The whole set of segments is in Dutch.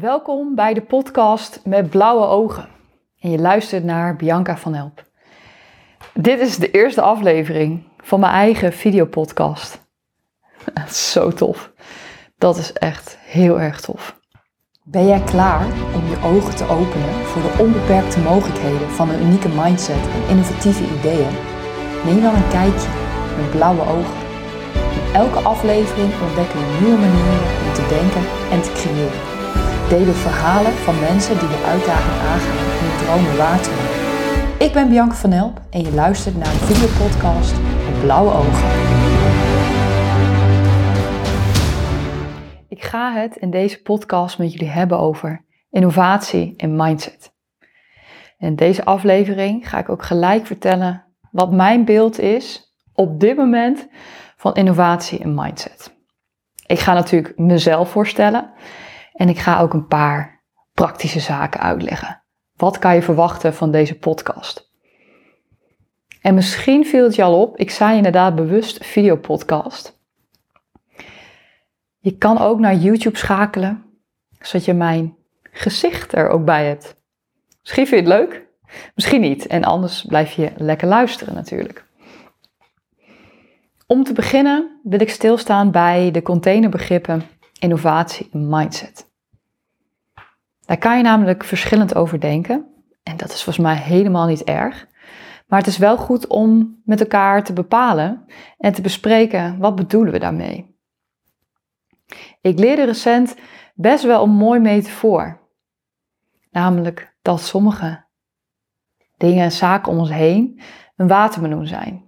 Welkom bij de podcast met blauwe ogen. En je luistert naar Bianca van Help. Dit is de eerste aflevering van mijn eigen videopodcast. Zo tof. Dat is echt heel erg tof. Ben jij klaar om je ogen te openen voor de onbeperkte mogelijkheden van een unieke mindset en innovatieve ideeën? Neem dan een kijkje met blauwe ogen. In elke aflevering ontdekken we nieuwe manieren om te denken en te creëren. Delen verhalen van mensen die de uitdaging aangaan om hun dromen waar te maken. Ik ben Bianca van Elp en je luistert naar een videopodcast met blauwe ogen. Ik ga het in deze podcast met jullie hebben over innovatie en mindset. In deze aflevering ga ik ook gelijk vertellen wat mijn beeld is op dit moment van innovatie en mindset. Ik ga natuurlijk mezelf voorstellen en ik ga ook een paar praktische zaken uitleggen. Wat kan je verwachten van deze podcast? En misschien viel het je al op, ik zei inderdaad bewust videopodcast. Je kan ook naar YouTube schakelen, zodat je mijn gezicht er ook bij hebt. Misschien vind je het leuk, misschien niet. En anders blijf je lekker luisteren natuurlijk. Om te beginnen wil ik stilstaan bij de containerbegrippen innovatie en mindset. Daar kan je namelijk verschillend over denken. En dat is volgens mij helemaal niet erg. Maar het is wel goed om met elkaar te bepalen en te bespreken wat bedoelen we daarmee. Ik leerde recent best wel een mooi metafoor. Namelijk dat sommige dingen en zaken om ons heen een watermeloen zijn.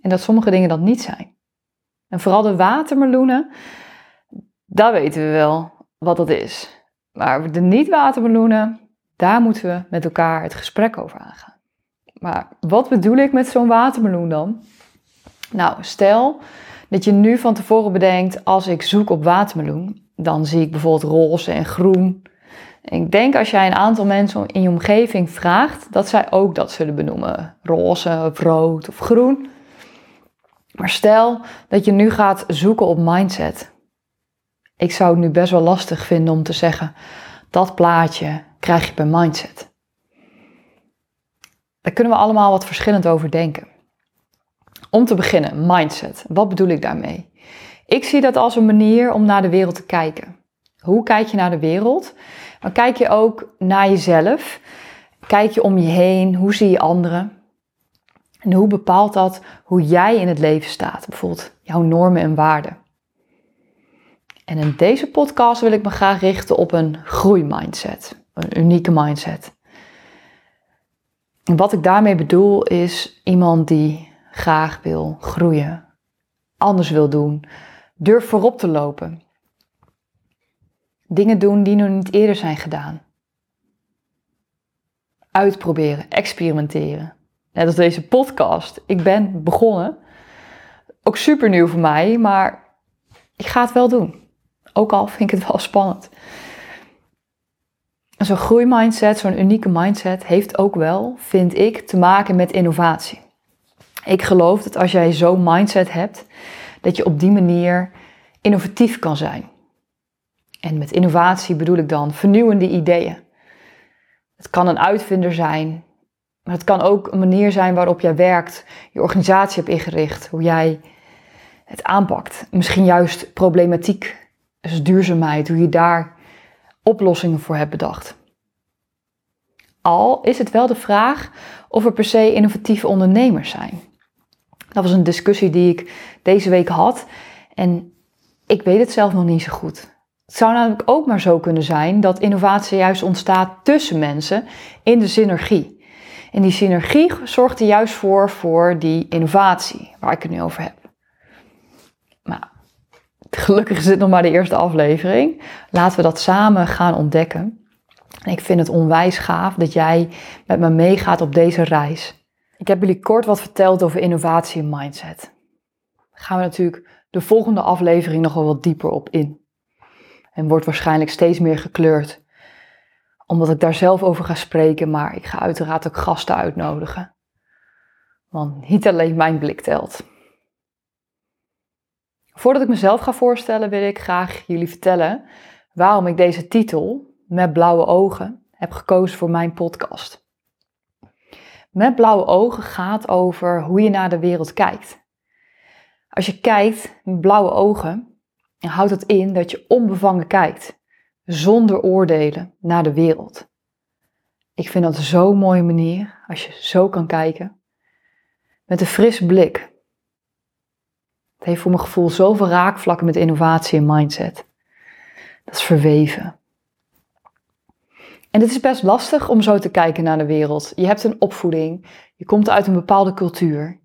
En dat sommige dingen dat niet zijn. En vooral de watermeloenen, daar weten we wel wat dat is. Maar de niet-watermeloenen, daar moeten we met elkaar het gesprek over aangaan. Maar wat bedoel ik met zo'n watermeloen dan? Nou, stel dat je nu van tevoren bedenkt, als ik zoek op watermeloen, dan zie ik bijvoorbeeld roze en groen. ik denk als jij een aantal mensen in je omgeving vraagt, dat zij ook dat zullen benoemen. Roze of rood of groen. Maar stel dat je nu gaat zoeken op mindset. Ik zou het nu best wel lastig vinden om te zeggen, dat plaatje krijg je bij mindset. Daar kunnen we allemaal wat verschillend over denken. Om te beginnen, mindset. Wat bedoel ik daarmee? Ik zie dat als een manier om naar de wereld te kijken. Hoe kijk je naar de wereld? Maar kijk je ook naar jezelf? Kijk je om je heen? Hoe zie je anderen? En hoe bepaalt dat hoe jij in het leven staat? Bijvoorbeeld jouw normen en waarden. En in deze podcast wil ik me graag richten op een groeimindset, een unieke mindset. En wat ik daarmee bedoel is iemand die graag wil groeien, anders wil doen, durft voorop te lopen. Dingen doen die nog niet eerder zijn gedaan. Uitproberen, experimenteren. Net als deze podcast. Ik ben begonnen. Ook super nieuw voor mij, maar ik ga het wel doen. Ook al vind ik het wel spannend. Zo'n groeimindset, zo'n unieke mindset, heeft ook wel, vind ik, te maken met innovatie. Ik geloof dat als jij zo'n mindset hebt, dat je op die manier innovatief kan zijn. En met innovatie bedoel ik dan vernieuwende ideeën. Het kan een uitvinder zijn, maar het kan ook een manier zijn waarop jij werkt, je organisatie hebt ingericht, hoe jij het aanpakt. Misschien juist problematiek dus duurzaamheid, hoe je daar oplossingen voor hebt bedacht. Al is het wel de vraag of er per se innovatieve ondernemers zijn. Dat was een discussie die ik deze week had en ik weet het zelf nog niet zo goed. Het zou namelijk ook maar zo kunnen zijn dat innovatie juist ontstaat tussen mensen in de synergie. En die synergie zorgt er juist voor voor die innovatie waar ik het nu over heb. Gelukkig is dit nog maar de eerste aflevering. Laten we dat samen gaan ontdekken. En ik vind het onwijs gaaf dat jij met me meegaat op deze reis. Ik heb jullie kort wat verteld over innovatie en mindset. Daar gaan we natuurlijk de volgende aflevering nog wel wat dieper op in. En wordt waarschijnlijk steeds meer gekleurd. Omdat ik daar zelf over ga spreken, maar ik ga uiteraard ook gasten uitnodigen. Want niet alleen mijn blik telt. Voordat ik mezelf ga voorstellen, wil ik graag jullie vertellen waarom ik deze titel, Met blauwe ogen, heb gekozen voor mijn podcast. Met blauwe ogen gaat over hoe je naar de wereld kijkt. Als je kijkt met blauwe ogen, houdt het in dat je onbevangen kijkt, zonder oordelen naar de wereld. Ik vind dat zo'n mooie manier als je zo kan kijken. Met een frisse blik. Het heeft voor mijn gevoel zoveel raakvlakken met innovatie en mindset. Dat is verweven. En het is best lastig om zo te kijken naar de wereld. Je hebt een opvoeding, je komt uit een bepaalde cultuur.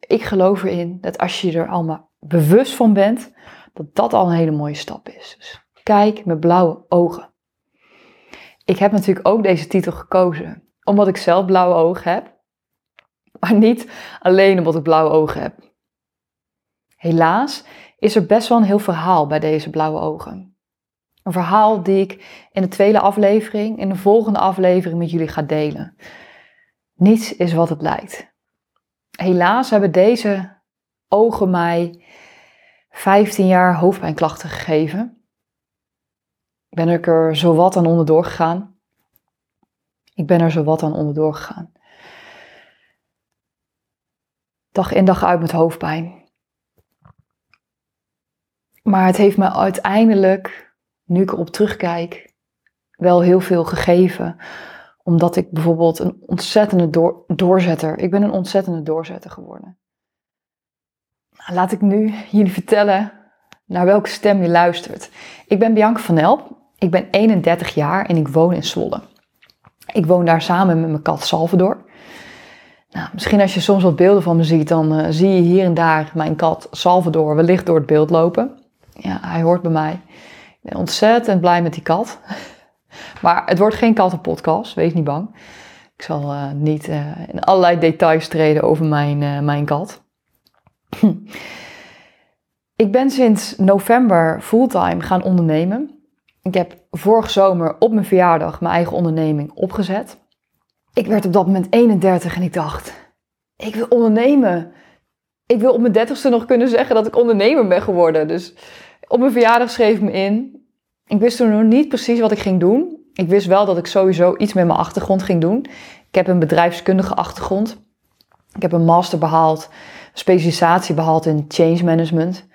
Ik geloof erin dat als je er allemaal bewust van bent, dat dat al een hele mooie stap is. Dus kijk met blauwe ogen. Ik heb natuurlijk ook deze titel gekozen omdat ik zelf blauwe ogen heb, maar niet alleen omdat ik blauwe ogen heb. Helaas is er best wel een heel verhaal bij deze blauwe ogen. Een verhaal die ik in de tweede aflevering, in de volgende aflevering met jullie ga delen. Niets is wat het lijkt. Helaas hebben deze ogen mij 15 jaar hoofdpijnklachten gegeven. Ben ik er zowat aan onderdoor gegaan. Ik ben er zowat aan onderdoor gegaan. Dag in dag uit met hoofdpijn. Maar het heeft me uiteindelijk nu ik erop terugkijk, wel heel veel gegeven. Omdat ik bijvoorbeeld een ontzettende door, doorzetter, ik ben een ontzettende doorzetter geworden. Nou, laat ik nu jullie vertellen naar welke stem je luistert. Ik ben Bianca van Elp, ik ben 31 jaar en ik woon in Zwolle. Ik woon daar samen met mijn kat Salvador. Nou, misschien als je soms wat beelden van me ziet, dan uh, zie je hier en daar mijn kat Salvador wellicht door het beeld lopen. Ja, hij hoort bij mij ben ontzettend blij met die kat. Maar het wordt geen kattenpodcast, wees niet bang. Ik zal uh, niet uh, in allerlei details treden over mijn, uh, mijn kat. ik ben sinds november fulltime gaan ondernemen. Ik heb vorig zomer op mijn verjaardag mijn eigen onderneming opgezet. Ik werd op dat moment 31 en ik dacht, ik wil ondernemen. Ik wil op mijn dertigste nog kunnen zeggen dat ik ondernemer ben geworden. Dus op mijn verjaardag schreef ik me in. Ik wist toen nog niet precies wat ik ging doen. Ik wist wel dat ik sowieso iets met mijn achtergrond ging doen. Ik heb een bedrijfskundige achtergrond. Ik heb een master behaald, specialisatie behaald in change management.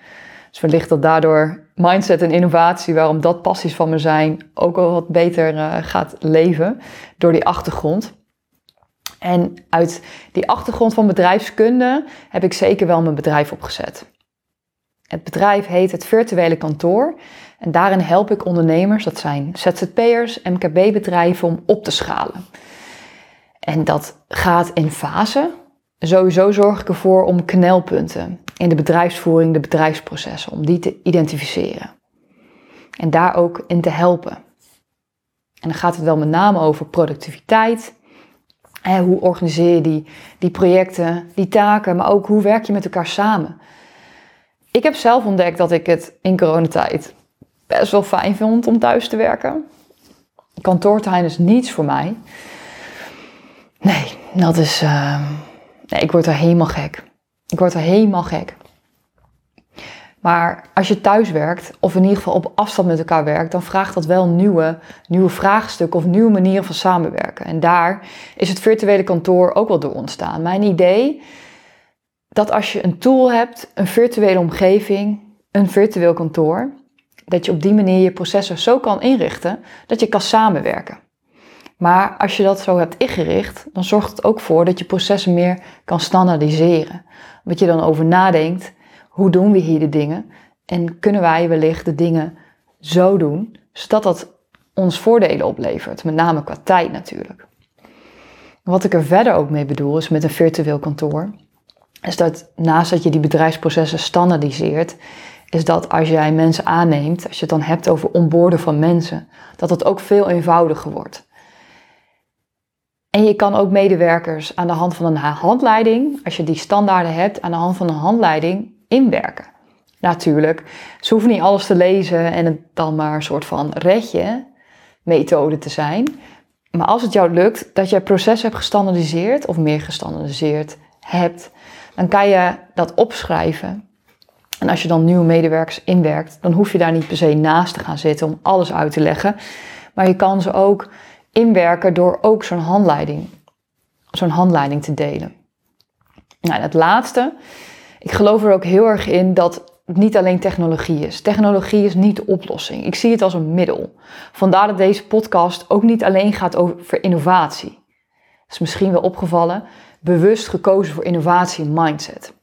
Dus wellicht dat daardoor mindset en innovatie, waarom dat passies van me zijn, ook al wat beter uh, gaat leven door die achtergrond. En uit die achtergrond van bedrijfskunde heb ik zeker wel mijn bedrijf opgezet. Het bedrijf heet het Virtuele Kantoor en daarin help ik ondernemers, dat zijn ZZP'ers, MKB-bedrijven, om op te schalen. En dat gaat in fase. Sowieso zorg ik ervoor om knelpunten in de bedrijfsvoering, de bedrijfsprocessen, om die te identificeren. En daar ook in te helpen. En dan gaat het wel met name over productiviteit. hoe organiseer je die, die projecten, die taken, maar ook hoe werk je met elkaar samen. Ik heb zelf ontdekt dat ik het in coronatijd best wel fijn vond om thuis te werken. Kantoortuin is niets voor mij. Nee, dat is. Uh, nee, ik word er helemaal gek. Ik word er helemaal gek. Maar als je thuis werkt, of in ieder geval op afstand met elkaar werkt, dan vraagt dat wel nieuwe, nieuwe vraagstukken of nieuwe manieren van samenwerken. En daar is het virtuele kantoor ook wel door ontstaan. Mijn idee dat als je een tool hebt, een virtuele omgeving, een virtueel kantoor, dat je op die manier je processen zo kan inrichten dat je kan samenwerken. Maar als je dat zo hebt ingericht, dan zorgt het ook voor dat je processen meer kan standaardiseren. Omdat je dan over nadenkt, hoe doen we hier de dingen? En kunnen wij wellicht de dingen zo doen, zodat dat ons voordelen oplevert, met name qua tijd natuurlijk. Wat ik er verder ook mee bedoel, is met een virtueel kantoor, is dat naast dat je die bedrijfsprocessen standaardiseert, is dat als jij mensen aanneemt, als je het dan hebt over onboorden van mensen, dat het ook veel eenvoudiger wordt. En je kan ook medewerkers aan de hand van een handleiding, als je die standaarden hebt, aan de hand van een handleiding inwerken. Natuurlijk, ze hoeven niet alles te lezen en het dan maar een soort van redje methode te zijn. Maar als het jou lukt dat je het proces hebt gestandaardiseerd of meer gestandaardiseerd hebt, dan kan je dat opschrijven En als je dan nieuwe medewerkers inwerkt, dan hoef je daar niet per se naast te gaan zitten om alles uit te leggen. Maar je kan ze ook inwerken door ook zo'n handleiding, zo'n handleiding te delen. Nou, en het laatste, ik geloof er ook heel erg in dat het niet alleen technologie is. Technologie is niet de oplossing. Ik zie het als een middel. Vandaar dat deze podcast ook niet alleen gaat over innovatie. Dat is misschien wel opgevallen. Bewust gekozen voor innovatie mindset.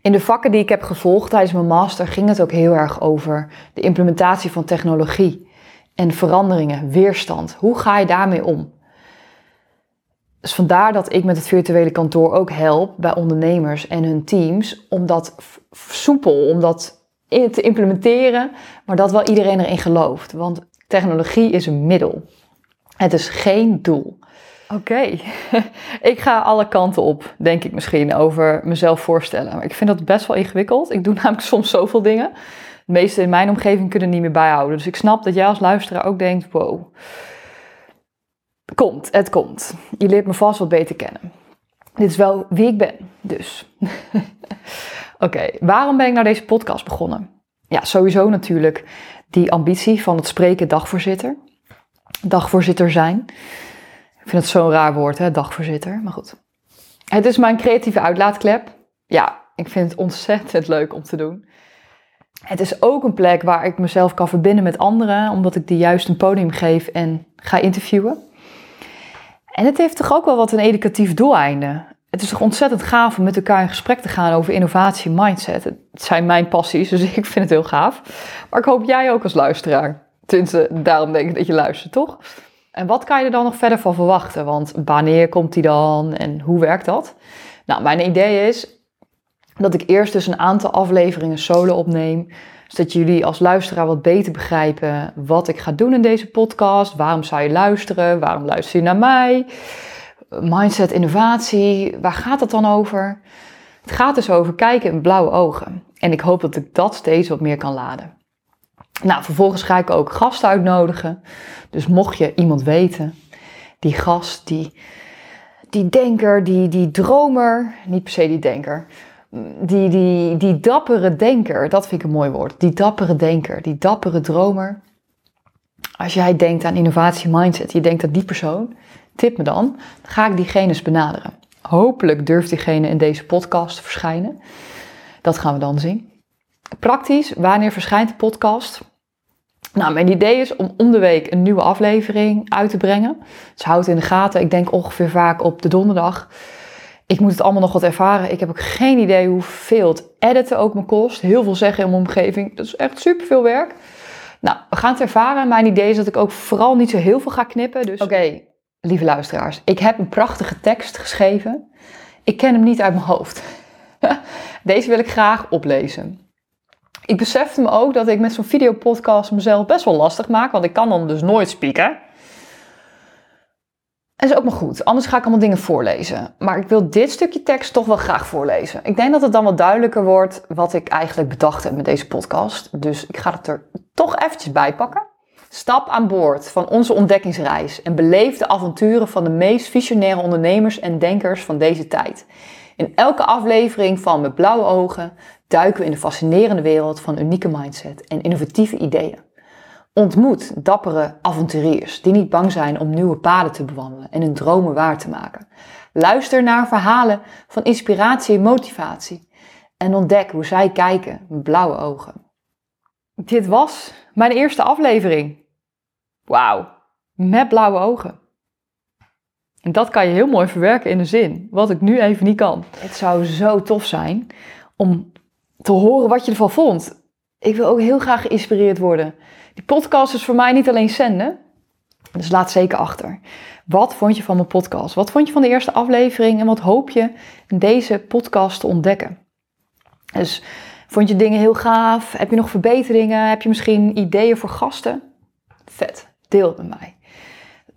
In de vakken die ik heb gevolgd tijdens mijn master ging het ook heel erg over de implementatie van technologie en veranderingen, weerstand. Hoe ga je daarmee om? Dus vandaar dat ik met het virtuele kantoor ook help bij ondernemers en hun teams om dat soepel, om dat te implementeren, maar dat wel iedereen erin gelooft. Want technologie is een middel. Het is geen doel. Oké, ik ga alle kanten op, denk ik misschien, over mezelf voorstellen. Maar ik vind dat best wel ingewikkeld. Ik doe namelijk soms zoveel dingen. De meeste in mijn omgeving kunnen niet meer bijhouden. Dus ik snap dat jij als luisteraar ook denkt, wow, komt, het komt. Je leert me vast wat beter kennen. Dit is wel wie ik ben, dus. Oké, waarom ben ik nou deze podcast begonnen? Ja, sowieso natuurlijk die ambitie van het spreken dagvoorzitter. Dagvoorzitter zijn. Ik vind het zo'n raar woord, hè, dagvoorzitter. Maar goed. Het is mijn creatieve uitlaatklep. Ja, ik vind het ontzettend leuk om te doen. Het is ook een plek waar ik mezelf kan verbinden met anderen, omdat ik die juist een podium geef en ga interviewen. En het heeft toch ook wel wat een educatief doeleinde. Het is toch ontzettend gaaf om met elkaar in gesprek te gaan over innovatie mindset. Het zijn mijn passies, dus ik vind het heel gaaf. Maar ik hoop jij ook als luisteraar. Tenminste, daarom denk ik dat je luistert, toch? En wat kan je er dan nog verder van verwachten? Want wanneer komt die dan en hoe werkt dat? Nou, mijn idee is dat ik eerst dus een aantal afleveringen solo opneem. Zodat jullie als luisteraar wat beter begrijpen wat ik ga doen in deze podcast. Waarom zou je luisteren? Waarom luister je naar mij? Mindset, innovatie, waar gaat het dan over? Het gaat dus over kijken in blauwe ogen. En ik hoop dat ik dat steeds wat meer kan laden. Nou, vervolgens ga ik ook gasten uitnodigen. Dus mocht je iemand weten, die gast, die, die denker, die, die dromer, niet per se die denker, die, die, die dappere denker, dat vind ik een mooi woord. Die dappere denker, die dappere dromer. Als jij denkt aan innovatie mindset, je denkt aan die persoon, tip me dan, dan ga ik diegene eens benaderen. Hopelijk durft diegene in deze podcast te verschijnen. Dat gaan we dan zien. Praktisch, wanneer verschijnt de podcast? Nou, mijn idee is om om de week een nieuwe aflevering uit te brengen. Dus houd in de gaten. Ik denk ongeveer vaak op de donderdag. Ik moet het allemaal nog wat ervaren. Ik heb ook geen idee hoeveel het editen ook me kost. Heel veel zeggen in mijn omgeving. Dat is echt super veel werk. Nou, we gaan het ervaren. Mijn idee is dat ik ook vooral niet zo heel veel ga knippen. Dus oké, lieve luisteraars. Ik heb een prachtige tekst geschreven. Ik ken hem niet uit mijn hoofd. Deze wil ik graag oplezen. Ik besefte me ook dat ik met zo'n videopodcast mezelf best wel lastig maak, want ik kan dan dus nooit spieken. En is ook maar goed, anders ga ik allemaal dingen voorlezen. Maar ik wil dit stukje tekst toch wel graag voorlezen. Ik denk dat het dan wat duidelijker wordt wat ik eigenlijk bedacht heb met deze podcast. Dus ik ga het er toch eventjes bij pakken. Stap aan boord van onze ontdekkingsreis en beleef de avonturen van de meest visionaire ondernemers en denkers van deze tijd. In elke aflevering van Met Blauwe Ogen duiken we in de fascinerende wereld van unieke mindset en innovatieve ideeën. Ontmoet dappere avonturiers die niet bang zijn om nieuwe paden te bewandelen en hun dromen waar te maken. Luister naar verhalen van inspiratie en motivatie en ontdek hoe zij kijken met blauwe ogen. Dit was mijn eerste aflevering. Wauw, met blauwe ogen. En dat kan je heel mooi verwerken in de zin, wat ik nu even niet kan. Het zou zo tof zijn om te horen wat je ervan vond. Ik wil ook heel graag geïnspireerd worden. Die podcast is voor mij niet alleen zenden, dus laat zeker achter. Wat vond je van mijn podcast? Wat vond je van de eerste aflevering en wat hoop je in deze podcast te ontdekken? Dus vond je dingen heel gaaf? Heb je nog verbeteringen? Heb je misschien ideeën voor gasten? Vet, deel het met mij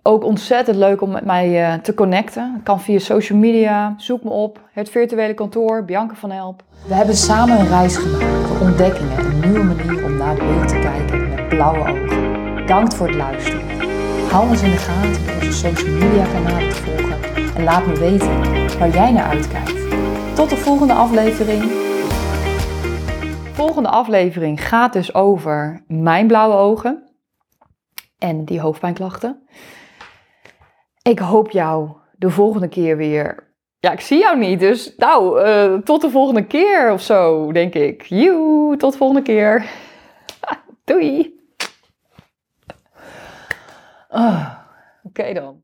ook ontzettend leuk om met mij uh, te connecten. Dat kan via social media. Zoek me op. Het virtuele kantoor, Bianca van Help. We hebben samen een reis gemaakt voor ontdekkingen. Een nieuwe manier om naar de wereld te kijken met blauwe ogen. Dank voor het luisteren. Hou ons in de gaten door onze social media kanalen te volgen. En laat me weten waar jij naar uitkijkt. Tot de volgende aflevering. volgende aflevering gaat dus over mijn blauwe ogen en die hoofdpijnklachten. Ik hoop jou de volgende keer weer. Ja, ik zie jou niet, dus nou, uh, tot de volgende keer of zo, denk ik. Joe, tot de volgende keer. Doei. Oh, Oké dan.